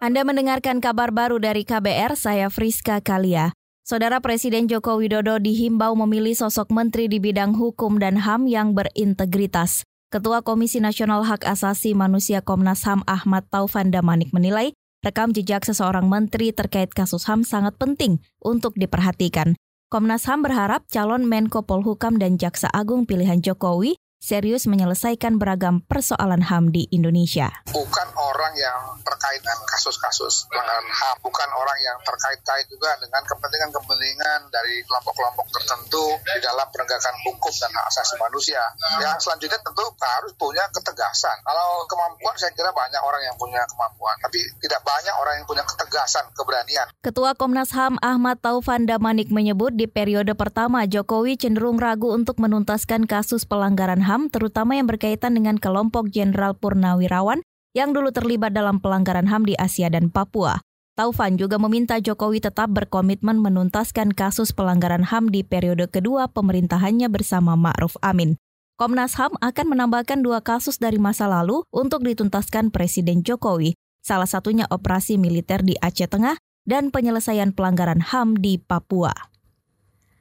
Anda mendengarkan kabar baru dari KBR, saya Friska Kalia. Saudara Presiden Joko Widodo dihimbau memilih sosok menteri di bidang hukum dan HAM yang berintegritas. Ketua Komisi Nasional Hak Asasi Manusia Komnas HAM Ahmad Taufan Damanik menilai, rekam jejak seseorang menteri terkait kasus HAM sangat penting untuk diperhatikan. Komnas HAM berharap calon Menko Polhukam dan Jaksa Agung pilihan Jokowi serius menyelesaikan beragam persoalan HAM di Indonesia. Bukan orang yang terkait dengan kasus-kasus pelanggaran HAM, bukan orang yang terkait-kait juga dengan kepentingan-kepentingan dari kelompok-kelompok tertentu di dalam penegakan hukum dan hak asasi manusia. Yang selanjutnya tentu harus punya ketegasan. Kalau kemampuan saya kira banyak orang yang punya kemampuan, tapi tidak banyak orang yang punya ketegasan, keberanian. Ketua Komnas HAM Ahmad Taufan Damanik menyebut di periode pertama Jokowi cenderung ragu untuk menuntaskan kasus pelanggaran HAM HAM terutama yang berkaitan dengan kelompok Jenderal Purnawirawan yang dulu terlibat dalam pelanggaran HAM di Asia dan Papua. Taufan juga meminta Jokowi tetap berkomitmen menuntaskan kasus pelanggaran HAM di periode kedua pemerintahannya bersama Ma'ruf Amin. Komnas HAM akan menambahkan dua kasus dari masa lalu untuk dituntaskan Presiden Jokowi, salah satunya operasi militer di Aceh Tengah dan penyelesaian pelanggaran HAM di Papua.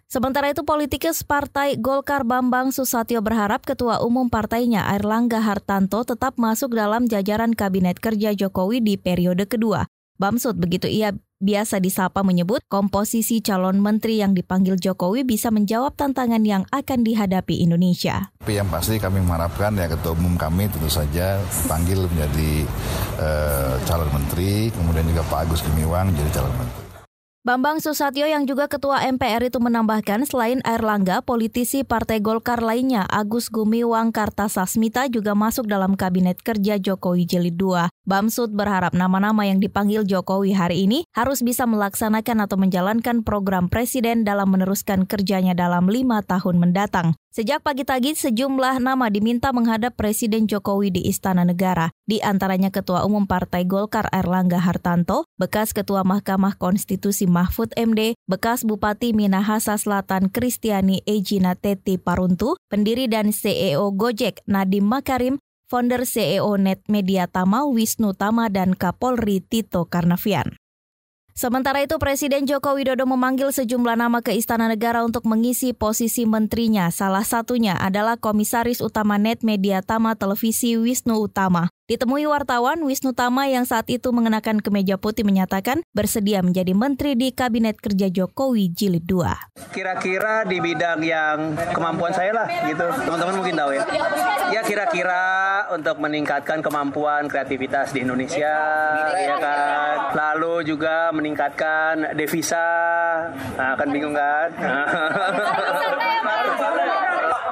Sementara itu politikus Partai Golkar Bambang Susatyo berharap Ketua Umum partainya Airlangga Hartanto tetap masuk dalam jajaran Kabinet Kerja Jokowi di periode kedua. Bamsud begitu ia biasa disapa menyebut komposisi calon menteri yang dipanggil Jokowi bisa menjawab tantangan yang akan dihadapi Indonesia. Tapi yang pasti kami mengharapkan ya ketua umum kami tentu saja panggil menjadi uh, calon menteri, kemudian juga Pak Agus Gumiwang jadi calon menteri. Bambang Susatyo yang juga ketua MPR itu menambahkan selain Airlangga, politisi Partai Golkar lainnya Agus Gumiwang Kartasasmita juga masuk dalam kabinet kerja Jokowi Jilid 2. Bamsud berharap nama-nama yang dipanggil Jokowi hari ini harus bisa melaksanakan atau menjalankan program presiden dalam meneruskan kerjanya dalam lima tahun mendatang. Sejak pagi tadi, sejumlah nama diminta menghadap Presiden Jokowi di Istana Negara, di antaranya Ketua Umum Partai Golkar Erlangga Hartanto, bekas Ketua Mahkamah Konstitusi Mahfud MD, bekas Bupati Minahasa Selatan Kristiani Ejina Teti Paruntu, pendiri dan CEO Gojek Nadim Makarim, founder CEO Net Media Tama Wisnu Tama dan Kapolri Tito Karnavian. Sementara itu Presiden Joko Widodo memanggil sejumlah nama ke Istana Negara untuk mengisi posisi menterinya. Salah satunya adalah Komisaris Utama Net Media Tama Televisi Wisnu Utama. Ditemui wartawan, Wisnu Tama yang saat itu mengenakan kemeja putih menyatakan bersedia menjadi menteri di Kabinet Kerja Jokowi Jilid 2. Kira-kira di bidang yang kemampuan saya lah gitu, teman-teman mungkin tahu ya. Ya kira-kira untuk meningkatkan kemampuan kreativitas di Indonesia, ya kan. Lalu juga meningkatkan devisa, nah, kan bingung kan?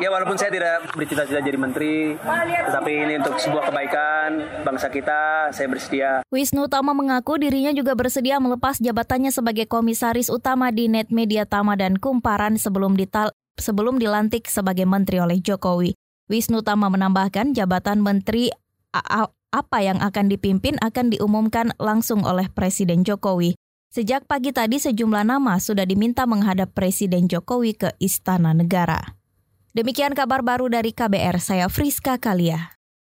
ya walaupun saya tidak bercita-cita jadi menteri, tetapi ini untuk sebuah kebaikan bangsa kita, saya bersedia. Wisnu Tama mengaku dirinya juga bersedia melepas jabatannya sebagai komisaris utama di Net Media Tama dan Kumparan sebelum dital sebelum dilantik sebagai menteri oleh Jokowi. Wisnu Tama menambahkan jabatan menteri apa yang akan dipimpin akan diumumkan langsung oleh Presiden Jokowi. Sejak pagi tadi sejumlah nama sudah diminta menghadap Presiden Jokowi ke Istana Negara. Demikian kabar baru dari KBR, saya Friska Kalia.